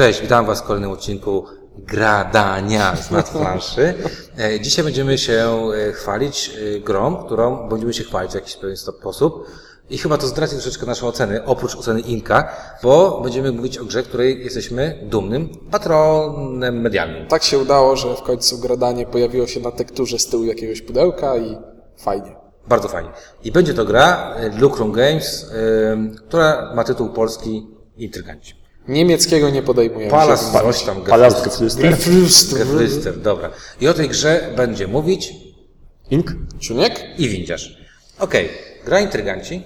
Cześć, witam Was w kolejnym odcinku Gradania z nadplanszy. E, Dzisiaj będziemy się e, chwalić e, grą, którą będziemy się chwalić w jakiś pewien sposób. I chyba to zdradzi troszeczkę naszą oceny, oprócz oceny Inka, bo będziemy mówić o grze, której jesteśmy dumnym patronem medialnym. Tak się udało, że w końcu gradanie pojawiło się na tekturze z tyłu jakiegoś pudełka i fajnie. Bardzo fajnie. I będzie to gra Lucrum Games, która ma tytuł polski Intryganci. Niemieckiego nie podejmujemy. Palas, się. coś tam, Palast Geflüster. Geflüster, dobra. I o tej grze będzie mówić Ink. Ciuniek? i windziarz. Okej, gra Intryganci,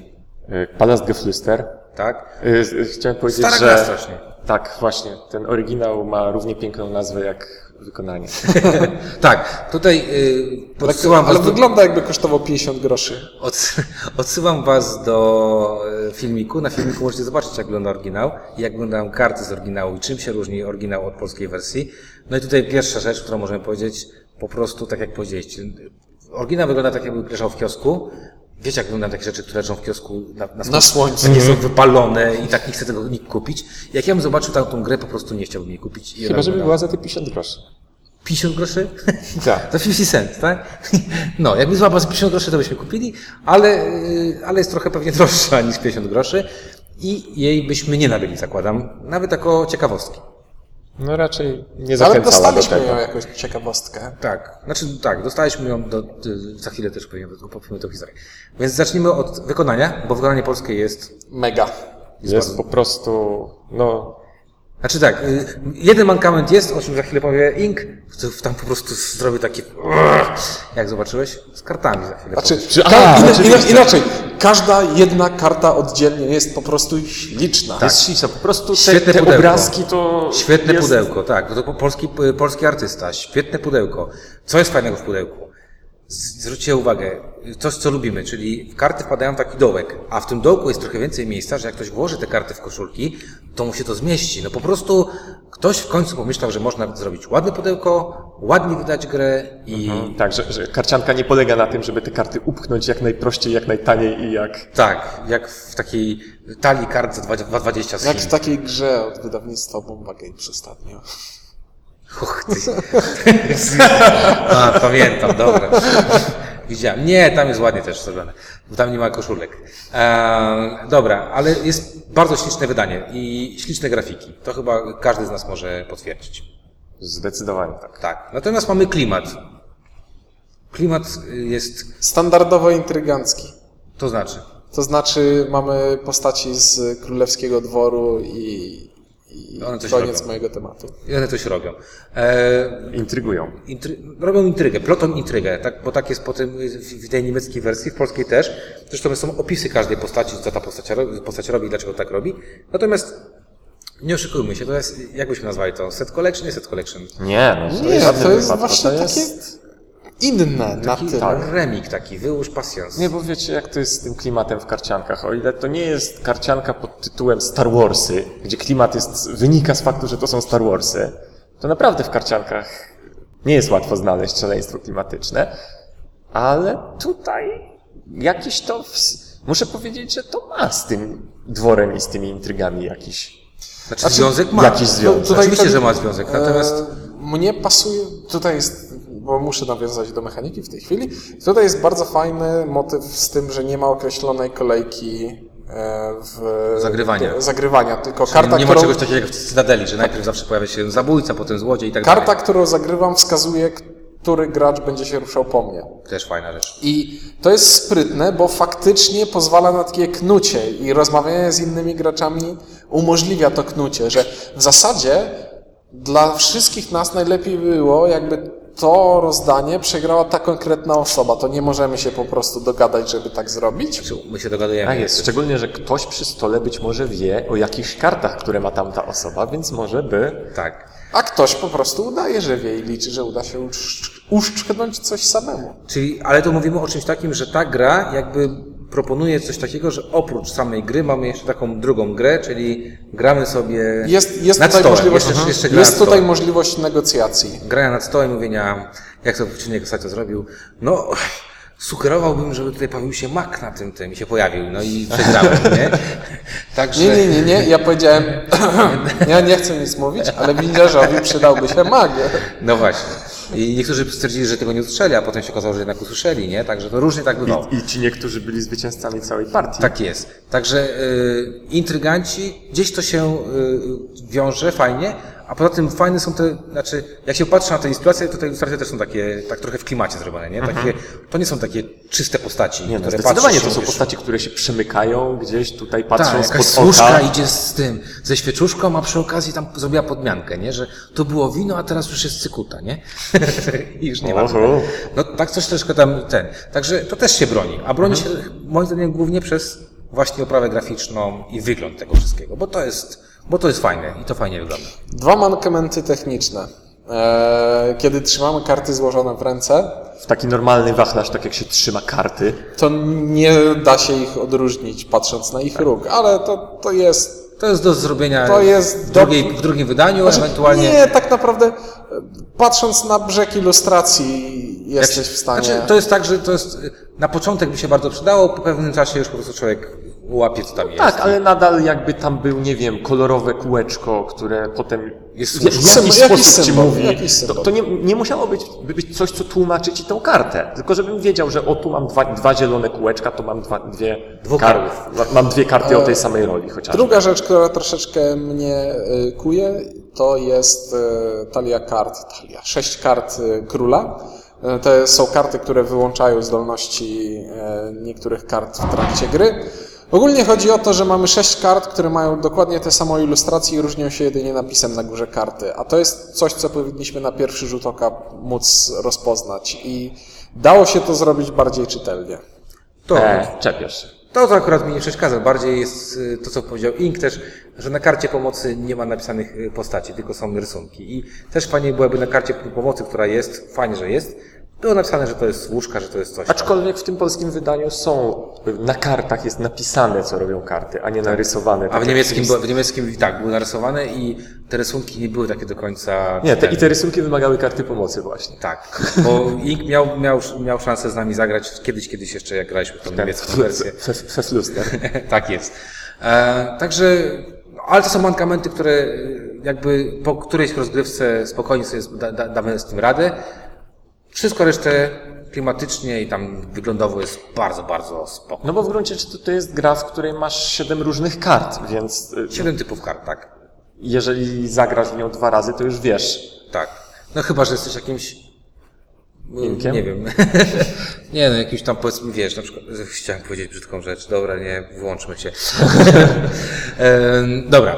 Y, Palast Geflüster. tak? Y, Chciałem powiedzieć, Stara że... gra strasznie. Tak, właśnie. Ten oryginał ma równie piękną nazwę jak wykonanie. tak, tutaj y, podsyłam Ale was do, wygląda jakby kosztował 50 groszy. od, odsyłam was do y, filmiku. Na filmiku możecie zobaczyć, jak wygląda oryginał, jak wyglądają karty z oryginału i czym się różni oryginał od polskiej wersji. No i tutaj pierwsza rzecz, którą możemy powiedzieć, po prostu tak jak powiedzieliście. Oryginał wygląda tak, jakby leżał w kiosku. Wiecie, jak wyglądają takie rzeczy, które leżą w kiosku na, na, Na słońcu. Nie są wypalone i tak nie chce tego nikt kupić. Jak ja bym zobaczył tamtą grę, po prostu nie chciałbym jej kupić. Chyba, żeby była za te 50 groszy. 50 groszy? Tak. Za 50 cent, tak? No, jakby złapał za 50 groszy, to byśmy kupili, ale, yy, ale jest trochę pewnie droższa niż 50 groszy i jej byśmy nie nabyli, zakładam. Nawet jako ciekawostki. No raczej nie Ale zachęcała do dostaliśmy tego. ją jakąś ciekawostkę. Tak, znaczy tak, dostaliśmy ją do, za chwilę też powiem, opowiemy tę historię. Więc zacznijmy od wykonania, bo wykonanie polskie jest, Mega. Jest po prostu, no, znaczy tak, y, jeden mankament jest, o czym za chwilę powie Ink, to tam po prostu zrobię takie, jak zobaczyłeś, z kartami za chwilę Znaczy, a, ina- oczywiście. ina- inaczej. Każda jedna karta oddzielnie jest po prostu śliczna. to jest śliczne. Po prostu te, Świetne te pudełko. obrazki to Świetne jest... pudełko, tak. To po- polski, polski artysta, świetne pudełko. Co jest fajnego w pudełku? Zwróćcie uwagę, coś co lubimy, czyli w karty wpadają w taki dołek, a w tym dołku jest trochę więcej miejsca, że jak ktoś włoży te karty w koszulki, to mu się to zmieści. No po prostu ktoś w końcu pomyślał, że można zrobić ładne pudełko, ładnie wydać grę i Tak, że, że karcianka nie polega na tym, żeby te karty upchnąć jak najprościej, jak najtaniej i jak... tak, jak w takiej talii kart za 2,20 z Jak w takiej grze od wydawnictwa Bomba Games ostatnio. Och, ty. A, pamiętam, dobra. Widziałem. Nie, tam jest ładnie też zrobione, bo tam nie ma koszulek. Eee, dobra, ale jest bardzo śliczne wydanie i śliczne grafiki. To chyba każdy z nas może potwierdzić. Zdecydowanie tak. Tak. Natomiast mamy klimat. Klimat jest, Standardowo intrygancki. to znaczy, To znaczy mamy postaci z królewskiego dworu i, i One coś koniec robią. mojego tematu. i one coś robią. Eee, Intrygują. Intry... robią intrygę, plotą intrygę, tak? bo tak jest potem w w tej niemieckiej wersji, w polskiej też. Zresztą są opisy każdej postaci, co ta postać robi, postać robi i dlaczego tak robi. Natomiast nie oszukujmy się, to jest, jak byśmy nazwali to? Set collection, nie set collection. Nie, no to Nie, jest, to jest wypad, właśnie to takie inne na Taki tyle. tak. remik taki, wyłóż pasjons. Nie, bo wiecie, jak to jest z tym klimatem w karciankach. O ile to nie jest karcianka pod tytułem Star Warsy, gdzie klimat jest, wynika z faktu, że to są Star Warsy, to naprawdę w karciankach nie jest łatwo znaleźć szaleństwo klimatyczne, ale tutaj jakiś to, ws- muszę powiedzieć, że to ma z tym dworem i z tymi intrygami jakiś. Znaczy, związek ma. jakiś związek. No, Oczywiście, tak- że ma związek, natomiast E, mnie pasuje, tutaj jest, bo muszę nawiązać do mechaniki w tej chwili, tutaj jest bardzo fajny motyw z tym, że nie ma określonej kolejki e, w Zagrywania. zagrywania, tylko karta, nie ma którą, czegoś takiego jak w Cytadeli, że najpierw zawsze pojawia się zabójca, potem złodziej i tak karta, dalej. którą zagrywam wskazuje, który gracz będzie się ruszał po mnie. Też fajna rzecz. I to jest sprytne, bo faktycznie pozwala na takie knucie i rozmawianie z innymi graczami umożliwia to knucie, że w zasadzie dla wszystkich nas najlepiej było, jakby to rozdanie przegrała ta konkretna osoba. To nie możemy się po prostu dogadać, żeby tak zrobić. My się dogadujemy. Tak jest. Szczególnie, że ktoś przy stole być może wie o jakichś kartach, które ma tamta osoba, więc może by Tak. A ktoś po prostu udaje, że wie i liczy, że uda się uszcz- uszczknąć coś samemu. Czyli, ale tu mówimy o czymś takim, że ta gra jakby proponuje coś takiego, że oprócz samej gry mamy jeszcze taką drugą grę, czyli gramy sobie Jest, jest nad tutaj, stołem. możliwość, Jeszcze, jeszcze gra jest tutaj stołem. możliwość negocjacji. Grania nad stołem, mówienia, jak to Czyniek ostatnio zrobił, no, sugerowałbym, żeby tutaj pojawił się mak na tym tym i się pojawił, no i przegrałem, nie? Także... Nie, nie, nie, nie. Ja powiedziałem, ja nie chcę nic mówić, ale windziarzowi przydałby się mag. No właśnie. I niektórzy stwierdzili, że tego nie usłyszeli, a potem się okazało, że jednak usłyszeli, nie? Także to różnie tak bywało. I ci niektórzy byli zwycięzcami całej partii. Tak jest. Także y, intryganci, gdzieś to się y, wiąże fajnie, a poza tym fajne są te, znaczy, jak się patrzy na te ilustracje, to te ilustracje też są takie, tak trochę w klimacie zrobione, nie? Takie, to nie są takie czyste postaci, Mhm. Nie, no, które zdecydowanie patrzysz, to są postaci, które się przemykają gdzieś tutaj, patrzą Tak, jakaś spod oka. idzie z tym, ze świeczuszką, a przy okazji tam zrobiła podmiankę, nie? Że to było wino, a teraz już jest cykuta, nie? I już nie ma. No tak coś troszkę tam ten. Także to też się broni. A broni się moim zdaniem głównie przez właśnie oprawę graficzną i wygląd tego wszystkiego, bo to jest, bo to jest fajne i to fajnie wygląda. Dwa mankamenty techniczne. Eee, Kiedy trzymamy karty złożone w ręce, W taki normalny wachlarz, tak jak się trzyma karty. to nie da się ich odróżnić patrząc na ich róg, ale to, to jest To jest do zrobienia To jest w, do- drugiej, w drugim wydaniu, ewentualnie. Nie, tak naprawdę e, patrząc na brzeg ilustracji jesteś w stanie... Znaczy, to jest tak, że to jest na początek by się bardzo przydało, po pewnym czasie już po prostu człowiek łapie, co tam jest. Tak, ale nadal jakby tam był, nie wiem, kolorowe kółeczko, które potem Jest w, jakiś sposób jakiś ci symbol, mówi. jakiś To, to nie, nie musiało być, by być coś, co tłumaczy ci tą kartę. Tylko żebym wiedział, że o tu mam dwa, dwa zielone kółeczka, tu mam dwa, dwie Dwóch kar- kartów. Mam dwie karty o tej samej roli chociażby. Druga rzecz, która troszeczkę mnie y, kuje, to jest y, talia kart, talia, sześć kart króla. To są karty, które wyłączają zdolności niektórych kart w trakcie gry. Ogólnie chodzi o to, że mamy sześć kart, które mają dokładnie te samą ilustrację i różnią się jedynie napisem na górze karty. A to jest coś, co powinniśmy na pierwszy rzut oka móc rozpoznać. I dało się to zrobić bardziej czytelnie. To, E, czepiasz się. to, co akurat mi nie przeszkadza, bardziej jest y, to, co powiedział Ink też, że na karcie pomocy nie ma napisanych y, postaci, tylko są rysunki. I też fajnie byłoby na karcie pomocy, która jest, fajnie, że jest, było napisane, że to jest łóżka, że to jest coś. Aczkolwiek w tym polskim wydaniu są, na kartach jest napisane, co robią karty, a nie narysowane. A tak w jak niemieckim, jest. w niemieckim tak, były narysowane i te rysunki nie były takie do końca. Nie, te, i te rysunki wymagały karty pomocy właśnie. Tak, bo Ink miał, miał, miał szansę z nami zagrać kiedyś, kiedyś jeszcze, jak graliśmy w tą niemiecką wersję. Fefluster. tak jest. E, także, ale to są mankamenty, które jakby po którejś rozgrywce spokojnie sobie da, da, damy z tym radę. Wszystko resztę klimatycznie i tam wyglądowo jest bardzo, bardzo spoko. No bo w gruncie rzeczy to jest gra, w której masz siedem różnych kart, więc y, Siedem typów kart, tak. jeżeli zagrasz w nią dwa razy, to już wiesz. Tak. No chyba, że jesteś jakimś. y, Inkiem? Nie wiem. nie, no jakimś tam powiedzmy, wiesz, na przykład, chciałem powiedzieć brzydką rzecz, dobra, nie, wyłączmy się. Dobra.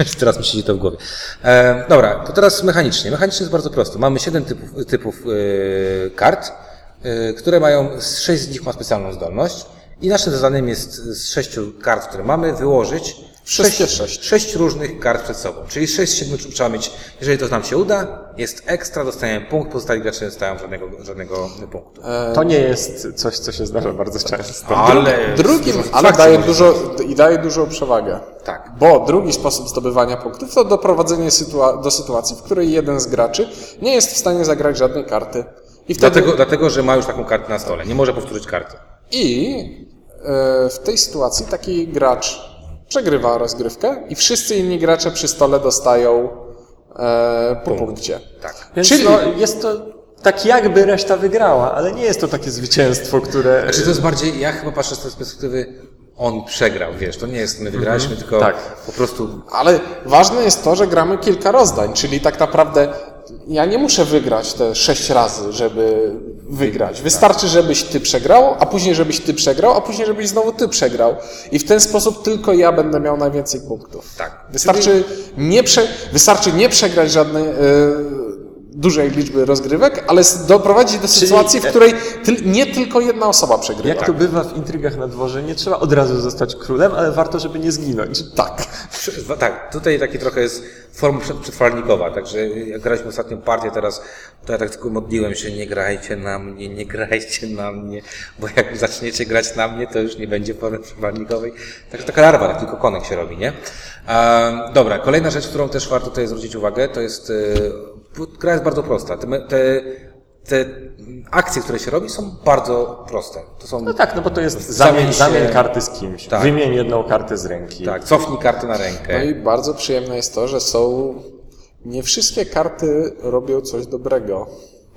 Teraz mi siedzi to w głowie. Em, dobra, to teraz mechanicznie. Mechanicznie jest bardzo prosto. Mamy siedem typów, typów y, kart, y, które mają, z sześć z nich ma specjalną zdolność. I naszym zadaniem jest z sześciu kart, które mamy, wyłożyć Wszystkie sześć, sześć. sześć różnych kart przed sobą. Czyli sześć siedmiu trzeba mieć. Jeżeli to nam się uda, jest ekstra, dostajemy punkt, pozostali gracze nie dostają żadnego, żadnego punktu. To nie jest coś, co się zdarza bardzo często. Ale Drugim, dużo ale satysfakcji daje dużo, i daje dużą przewagę. Tak. Bo drugi sposób zdobywania punktów to doprowadzenie sytua- do sytuacji, w której jeden z graczy nie jest w stanie zagrać żadnej karty. I wtedy, Dlatego, dlatego, że ma już taką kartę na stole. Nie może powtórzyć karty. I e, w tej sytuacji taki gracz przegrywa rozgrywkę i wszyscy inni gracze przy stole dostają e, po punkcie. Tak. Więc Czyli- no, jest to tak jakby reszta wygrała, ale nie jest to takie zwycięstwo, które... Znaczy to jest bardziej, ja chyba patrzę z tej perspektywy, on przegrał, wiesz, to nie jest, my wygraliśmy, tylko tak. po prostu Ale ważne jest to, że gramy kilka rozdań, czyli tak naprawdę ja nie muszę wygrać te sześć razy, żeby wygrać. Wystarczy, żebyś ty przegrał, a później żebyś ty przegrał, a później żebyś znowu ty przegrał. I w ten sposób tylko ja będę miał najwięcej punktów. Tak. Wystarczy nie, prze, wystarczy nie przegrać żadnej e, dużej liczby rozgrywek, ale doprowadzić do sytuacji, w której tyl, nie tylko jedna osoba przegrywa. Jak to bywa w intrygach na dworze, nie trzeba od razu zostać królem, ale warto, żeby nie zginąć. Tak. Tak, tutaj taki trochę jest forma przed- przetrwalnikowa, także jak graliśmy ostatnią partię teraz, to ja tak tylko modliłem się, nie grajcie na mnie, nie grajcie na mnie, bo jak zaczniecie grać na mnie, to już nie będzie formy przetrwalnikowej. Także taka larwa, tak tylko konek się robi, nie? Ehm, dobra, kolejna rzecz, którą też warto tutaj zwrócić uwagę, to jest, e, gra jest bardzo prosta. Te, te te akcje, które się robi, są bardzo proste. To są, No tak, no bo to jest zamień, Zamień się- zamień karty z kimś. Tak. Wymień jedną kartę z ręki. tak, cofnij kartę na No rękę. i bardzo przyjemne jest to, że są. Nie wszystkie karty robią coś dobrego.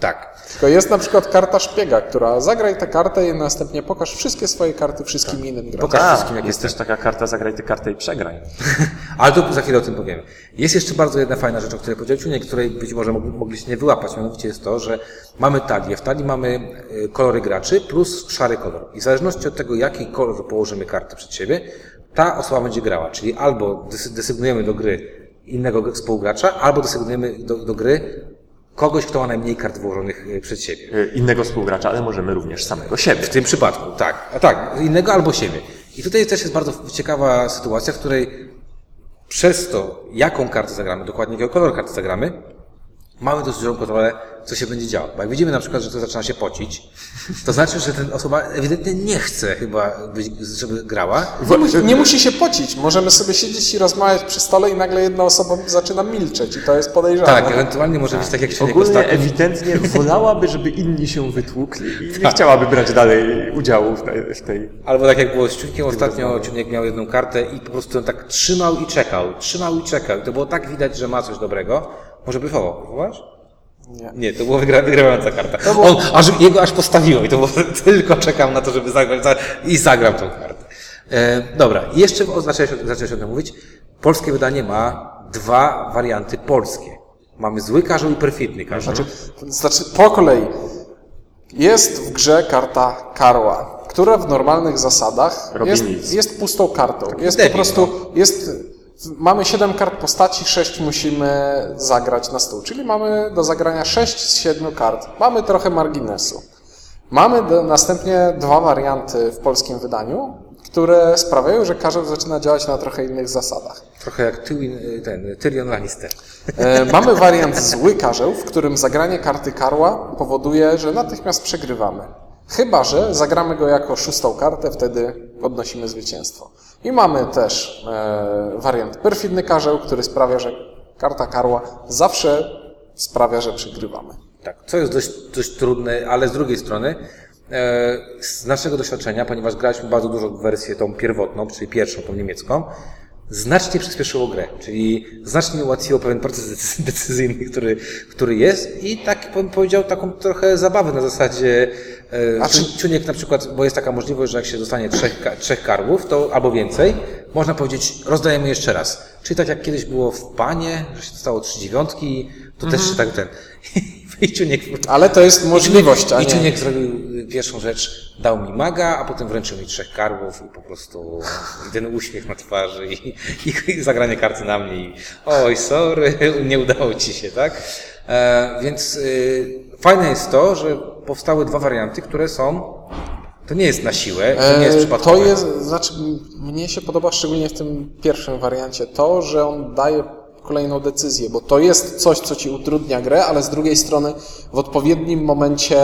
Tak. Tylko jest na przykład karta szpiega, która zagraj tę kartę i następnie pokaż wszystkie swoje karty wszystkim innym graczom. Pokaż Tak, wszystkim, jak jest też taka karta, zagraj tę kartę i przegraj. Ale to za chwilę o tym powiemy. Jest jeszcze bardzo jedna fajna rzecz, o której powiedział Ciunek, której być może mogli- mogliście nie wyłapać, mianowicie jest to, że mamy talię. W talii mamy e, kolory graczy plus szary kolor. I w zależności od tego, jaki kolor położymy karty przed siebie, ta osoba będzie grała. Czyli albo desygnujemy do gry innego współgracza, albo desygnujemy do, do gry kogoś, kto ma najmniej kart włożonych e, przed siebie. Y, Innego współgracza, ale możemy również samego siebie. W tym przypadku, tak. A tak, innego albo siebie. I tutaj też jest bardzo ciekawa sytuacja, w której przez to, jaką kartę zagramy, dokładnie jakiego kolor karty zagramy, mamy dość dużą kontrolę, co się będzie działo. Bo jak widzimy na przykład, że ktoś zaczyna się pocić, to znaczy, że ten osoba ewidentnie nie chce chyba, być, żeby grała. Nie, musi, nie musi się pocić. Możemy sobie siedzieć i rozmawiać przy stole i nagle jedna osoba zaczyna milczeć i to jest podejrzane. Tak, ewentualnie może być tak jak Ciuniek Ogólnie ewidentnie wolałaby, żeby inni się wytłukli i nie chciałaby brać dalej udziału w tej... W tej... Albo tak jak było z Ciunkiem ostatnio, Ciunek miał jedną kartę i po prostu on tak trzymał i czekał, trzymał i czekał. I to było tak widać, że ma coś dobrego. Może bryfował, bryfowasz? Nie. Nie, to była wygra, wygrywająca karta. On, aż, jego aż postawiło i to było, tylko czekał na to, żeby zagrać za, i zagrał tą kartę. E, dobra, jeszcze o- zacząłeś, o- tym mówić. Polskie wydanie ma dwa warianty polskie. Mamy zły karzeł i perfidny karzeł. Znaczy, znaczy, po kolei. Jest w grze karta Karła, która w normalnych zasadach jest, nic. jest pustą kartą. Jest debil, po prostu, jest, mamy 7 kart postaci, 6 musimy zagrać na stół. Czyli mamy do zagrania 6 z 7 kart. Mamy trochę marginesu. Mamy do, następnie dwa warianty w polskim wydaniu, które sprawiają, że karzeł zaczyna działać na trochę innych zasadach. Trochę jak Tywin, ten, Tyrion Lannister. E, mamy wariant zły karzeł, w którym zagranie karty karła powoduje, że natychmiast przegrywamy. Chyba, że zagramy go jako szóstą kartę, wtedy odnosimy zwycięstwo. I mamy też e, wariant perfidny karzeł, który sprawia, że karta karła zawsze sprawia, że przegrywamy. Tak, co jest dość, dość trudne, ale z drugiej strony, e, z naszego doświadczenia, ponieważ graliśmy bardzo dużo wersję tą pierwotną, czyli pierwszą, tą niemiecką, znacznie przyspieszyło grę, czyli znacznie ułatwiło pewien proces decy- decyzyjny, który, który jest i tak bym powiedział taką trochę zabawę na zasadzie e, czy- Ciuniek na przykład, bo jest taka możliwość, że jak się dostanie trzech, trzech karłów, to albo więcej, można powiedzieć, rozdajemy jeszcze raz. Czyli tak jak kiedyś było w Panie, że się dostało trzy dziewiątki, to też się tak ten... I Ciuniek Ale to jest możliwość, a i nie... Czuniek zrobił y, pierwszą rzecz, dał mi maga, a potem wręczył mi trzech karłów i po prostu i ten uśmiech na twarzy i, i, i zagranie karty na mnie i oj, sorry, nie udało ci się, tak? E, więc y, fajne jest to, że powstały dwa warianty, które są, to nie jest na siłę, to nie jest E, przypadkowe. To jest, znaczy, mnie się podoba szczególnie w tym pierwszym wariancie to, że on daje kolejną decyzję, bo to jest coś, co ci utrudnia grę, ale z drugiej strony w odpowiednim momencie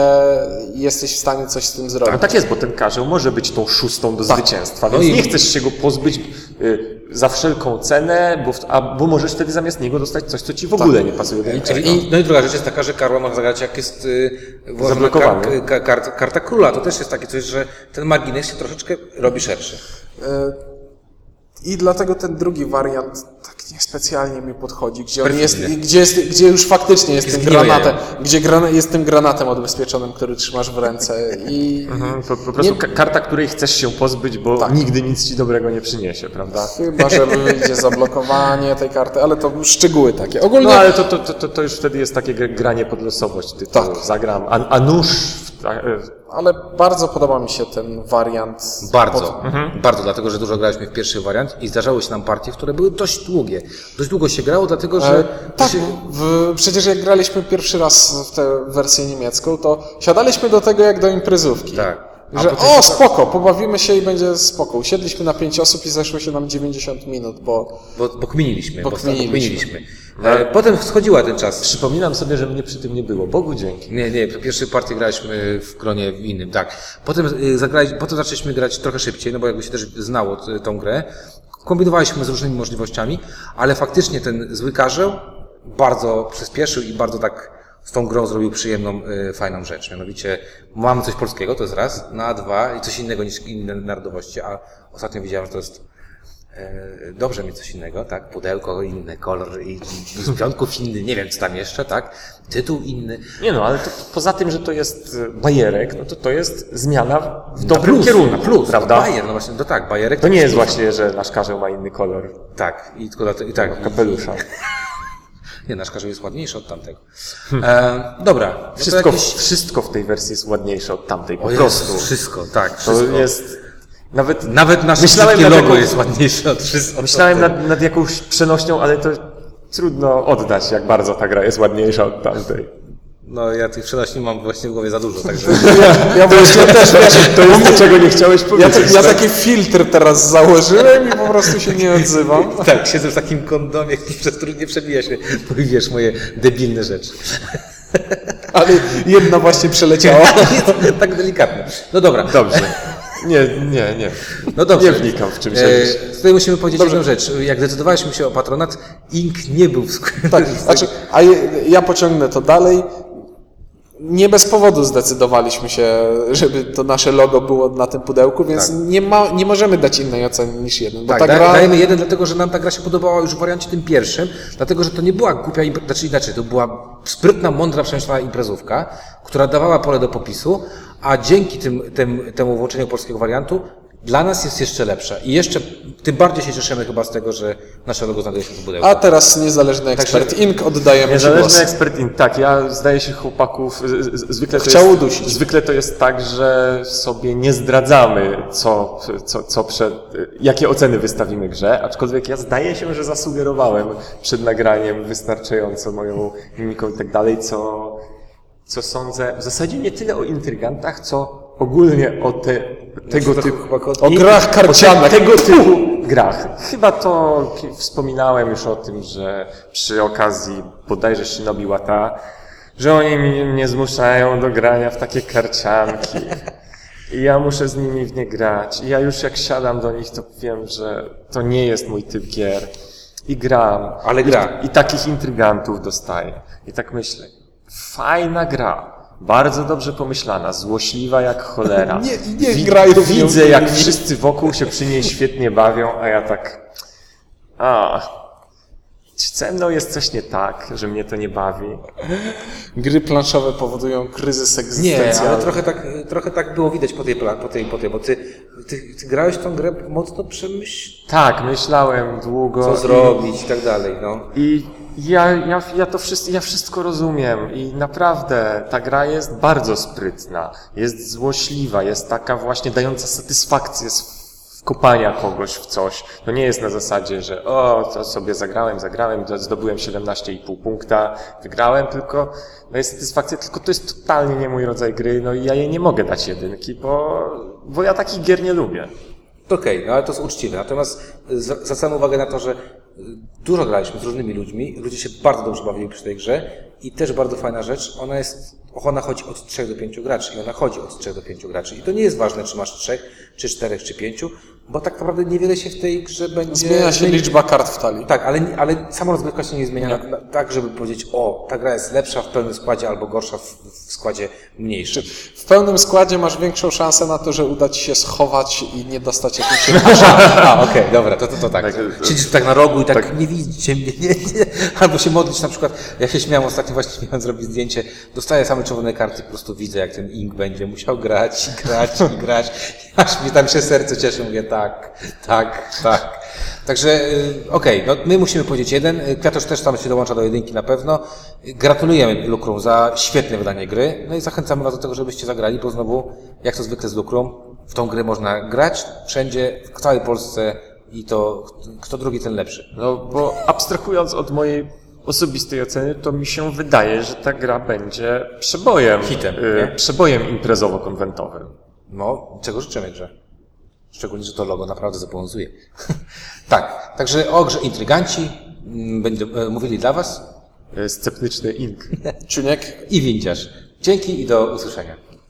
jesteś w stanie coś z tym zrobić. No tak jest, bo ten karzeł może być tą szóstą do zwycięstwa, No więc i- nie chcesz się go pozbyć y, za wszelką cenę, bo, a, bo możesz wtedy zamiast niego dostać coś, co ci w ogóle nie pasuje do niczego. I, no i druga rzecz jest taka, że Karła można zagrać jak jest y, włożona Zablokowany. kar, kar, karta króla. To też jest takie coś, że ten margines się troszeczkę robi szerszy. E, I dlatego ten drugi wariant tak niespecjalnie mi podchodzi, gdzie on jest, gdzie, jest, gdzie już faktycznie jest tym granatem, gdzie grana, jest tym granatem odbezpieczonym, który trzymasz w ręce i Mhm, Po, po prostu Nie- ka- karta, której chcesz się pozbyć, bo Tak. nigdy nic ci dobrego nie przyniesie, prawda? chyba, że wyjdzie zablokowanie tej karty, ale to szczegóły takie. Ogólnie No ale to, to, to, to już wtedy jest takie gr- granie pod losowość. Ty to Tak. zagram, a, a nóż w, e, Ale bardzo podoba mi się ten wariant. Bardzo, bardzo, dlatego że dużo graliśmy w pierwszy wariant i zdarzały się nam partie, które były dość długie. Dość długo się grało, dlatego że... E, tak, się, w, przecież jak graliśmy pierwszy raz w tę wersję niemiecką, to siadaliśmy do tego jak do imprezówki. Tak. A Że potem o, się- spoko, pobawimy się i będzie spoko. Usiedliśmy na pięć osób i zeszło się nam 90 minut, bo bo, bo kminiliśmy. Bo Bo, kminiliśmy. kminiliśmy. E, potem schodziła ten czas. przypominam sobie, że mnie przy tym nie było. Bogu dzięki. Nie, nie, po pierwszej partii graliśmy w gronie w innym, tak. Potem, y, zagrali, potem zaczęliśmy grać trochę szybciej, no bo jakby się też znało t- tą grę. Kombinowaliśmy z różnymi możliwościami, ale faktycznie ten zły karzeł bardzo przyspieszył i bardzo tak z tą grą zrobił przyjemną, y, fajną rzecz. Mianowicie mamy coś polskiego, to jest raz, no a dwa, i coś innego niż inne narodowości, a ostatnio widziałem, że to jest e, dobrze mieć coś innego, tak? Pudełko inny, kolor i, i z pionków inny, nie wiem co tam jeszcze, tak? Tytuł inny. Nie no, ale to, poza tym, że to jest e, bajerek, no to to jest zmiana w Na dobrym plus, kierunku, na plus, prawda? Bajer, no właśnie, no tak, bajerek. To nie jest właśnie, że nasz karzeł ma inny kolor Tak, i tylko dlatego, i tak. kapelusza. Nie, nasz karzeł jest ładniejszy od tamtego. E, dobra. no to Wszystko, jakieś- wszystko w tej wersji jest ładniejsze od tamtej, po O prostu. Jezus, wszystko, tak, To wszystko. jest... Nawet, Nawet nasze Myślałem nad logo jaką- jest ładniejsze od wszystkich. myślałem nad, nad jakąś przenośnią, ale to trudno oddać, jak bardzo ta gra jest ładniejsza od tamtej. No ja tych przenośni mam właśnie w głowie za dużo, także... Ja, ja właśnie też, wiesz, To jest to, czego nie chciałeś ja, powiedzieć. ja tak? taki filtr teraz założyłem i po prostu się nie odzywam. tak, siedzę w takim kondomie, przez który nie przebija się, bo wiesz, moje debilne rzeczy. Ale jedna właśnie przeleciała. tak delikatne. No dobra. Dobrze. Nie, nie, nie. No dobrze. Nie wnikam w czym E, tutaj musimy powiedzieć jedną rzecz. Jak decydowaliśmy się o patronat, Ink nie był w sklepie. Tak, znaczy, a ja, ja pociągnę to dalej. Nie bez powodu zdecydowaliśmy się, żeby to nasze logo było na tym pudełku, więc Tak. nie, ma, nie możemy dać innej oceny niż jeden. Tak, gra, dajemy jeden, dlatego że nam ta gra się podobała już w wariancie tym pierwszym, dlatego że to nie była głupia, impre- znaczy inaczej, to była sprytna, mądra, przemyślana imprezówka, która dawała pole do popisu, a dzięki tym, tym, temu włączeniu polskiego wariantu dla nas jest jeszcze lepsza. I jeszcze tym bardziej się cieszymy chyba z tego, że nasze logo znajduje się w pudełku. a teraz niezależny ekspert Ink oddajemy Niezależny głos. ekspert, in- tak, ja zdaje się chłopaków, z- z- zwykle to Chciał jest, udusić. Zwykle to jest tak, że sobie nie zdradzamy, co, co, co przed, jakie oceny wystawimy grze, aczkolwiek ja zdaje się, że zasugerowałem przed nagraniem wystarczająco moją mimiką i tak dalej, co, co sądzę, w zasadzie nie tyle o intrygantach, co ogólnie o te, tego typu... O grach karcianych. Tego typu grach. Chyba to wspominałem już o tym, że przy okazji bodajże Shinobi Wata, że oni mnie, mnie zmuszają do grania w takie karcianki. I ja muszę z nimi w nie grać. I ja już jak siadam do nich, to wiem, że to nie jest mój typ gier. I gram. Ale gra. I, i takich intrygantów dostaję. I tak myślę. Fajna gra. Bardzo dobrze pomyślana, złośliwa jak cholera. Nie- nie grają w nią Widzę, jak inni. wszyscy wokół się przy niej świetnie bawią, a ja tak. A. Czy ze mną jest coś nie tak, że mnie to nie bawi? Gry planszowe powodują kryzys Nie, egzystencjalny. ale trochę tak, trochę tak było widać po tej, po tej, po tej bo ty, ty, ty grałeś tą grę mocno przemyśl, Tak, myślałem długo. co i- zrobić i tak dalej, no. I ja, ja, ja to wszystko, ja wszystko rozumiem i naprawdę ta gra jest bardzo sprytna, jest złośliwa, jest taka właśnie dająca satysfakcję z wkopania kogoś w coś. To nie jest na zasadzie, że o, to sobie zagrałem, zagrałem, zdobyłem 17,5 punkta, wygrałem, tylko daje satysfakcję, tylko to jest totalnie nie mój rodzaj gry, no i ja jej nie mogę dać jedynki, bo, bo ja takich gier nie lubię. Okej, no ale to jest uczciwe. Natomiast y, z- zwracamy uwagę na to, że y, dużo graliśmy z różnymi ludźmi, ludzie się bardzo dobrze bawili przy tej grze. I też bardzo fajna rzecz, ona jest, ona chodzi od 3 do 5 graczy i ona chodzi od 3 do 5 graczy. I to nie jest ważne, czy masz 3, czy 4, czy 5, bo tak naprawdę niewiele się w tej grze będzie... Zmienia się liczba kart w talii. Tak, ale, ale sama rozgrywka się nie zmienia na, na, tak, żeby powiedzieć, o, ta gra jest lepsza w pełnym składzie albo gorsza w, w składzie mniejszym. W pełnym składzie masz większą szansę na to, że uda Ci się schować i nie dostać jakimś A, okej, dobra, to, to, to tak. Siedzisz tak na rogu i tak, nie widzicie mnie, nie, nie. Albo się modlić na przykład, ja się śmiałem ostatnio właśnie miałem zrobić zdjęcie, dostaję same czerwone karty, po prostu widzę jak ten ink będzie musiał grać i grać i grać. Aż mi tam się serce cieszy, mówię tak, tak, tak. Także y, okej, no my musimy powiedzieć jeden, Y, Kwiatusz też tam się dołącza do jedynki na pewno. Y, Gratulujemy Lukrum za świetne wydanie gry, no i zachęcamy Was do tego, żebyście zagrali, bo znowu, jak to zwykle z Lukrum, w tą grę można grać wszędzie, w całej Polsce i to kto drugi, ten lepszy. No, bo abstrahując od mojej osobistej oceny, to mi się wydaje, że ta gra będzie przebojem. Hitem, y? Przebojem imprezowo-konwentowym. No, czego życzymy grze. Szczególnie, że to logo naprawdę zobowiązuje. tak, także o grze Intryganci mm, będą e, mówili dla Was Y, Sceptyczny ink. Czuniek i Windziarz. Dzięki i do usłyszenia.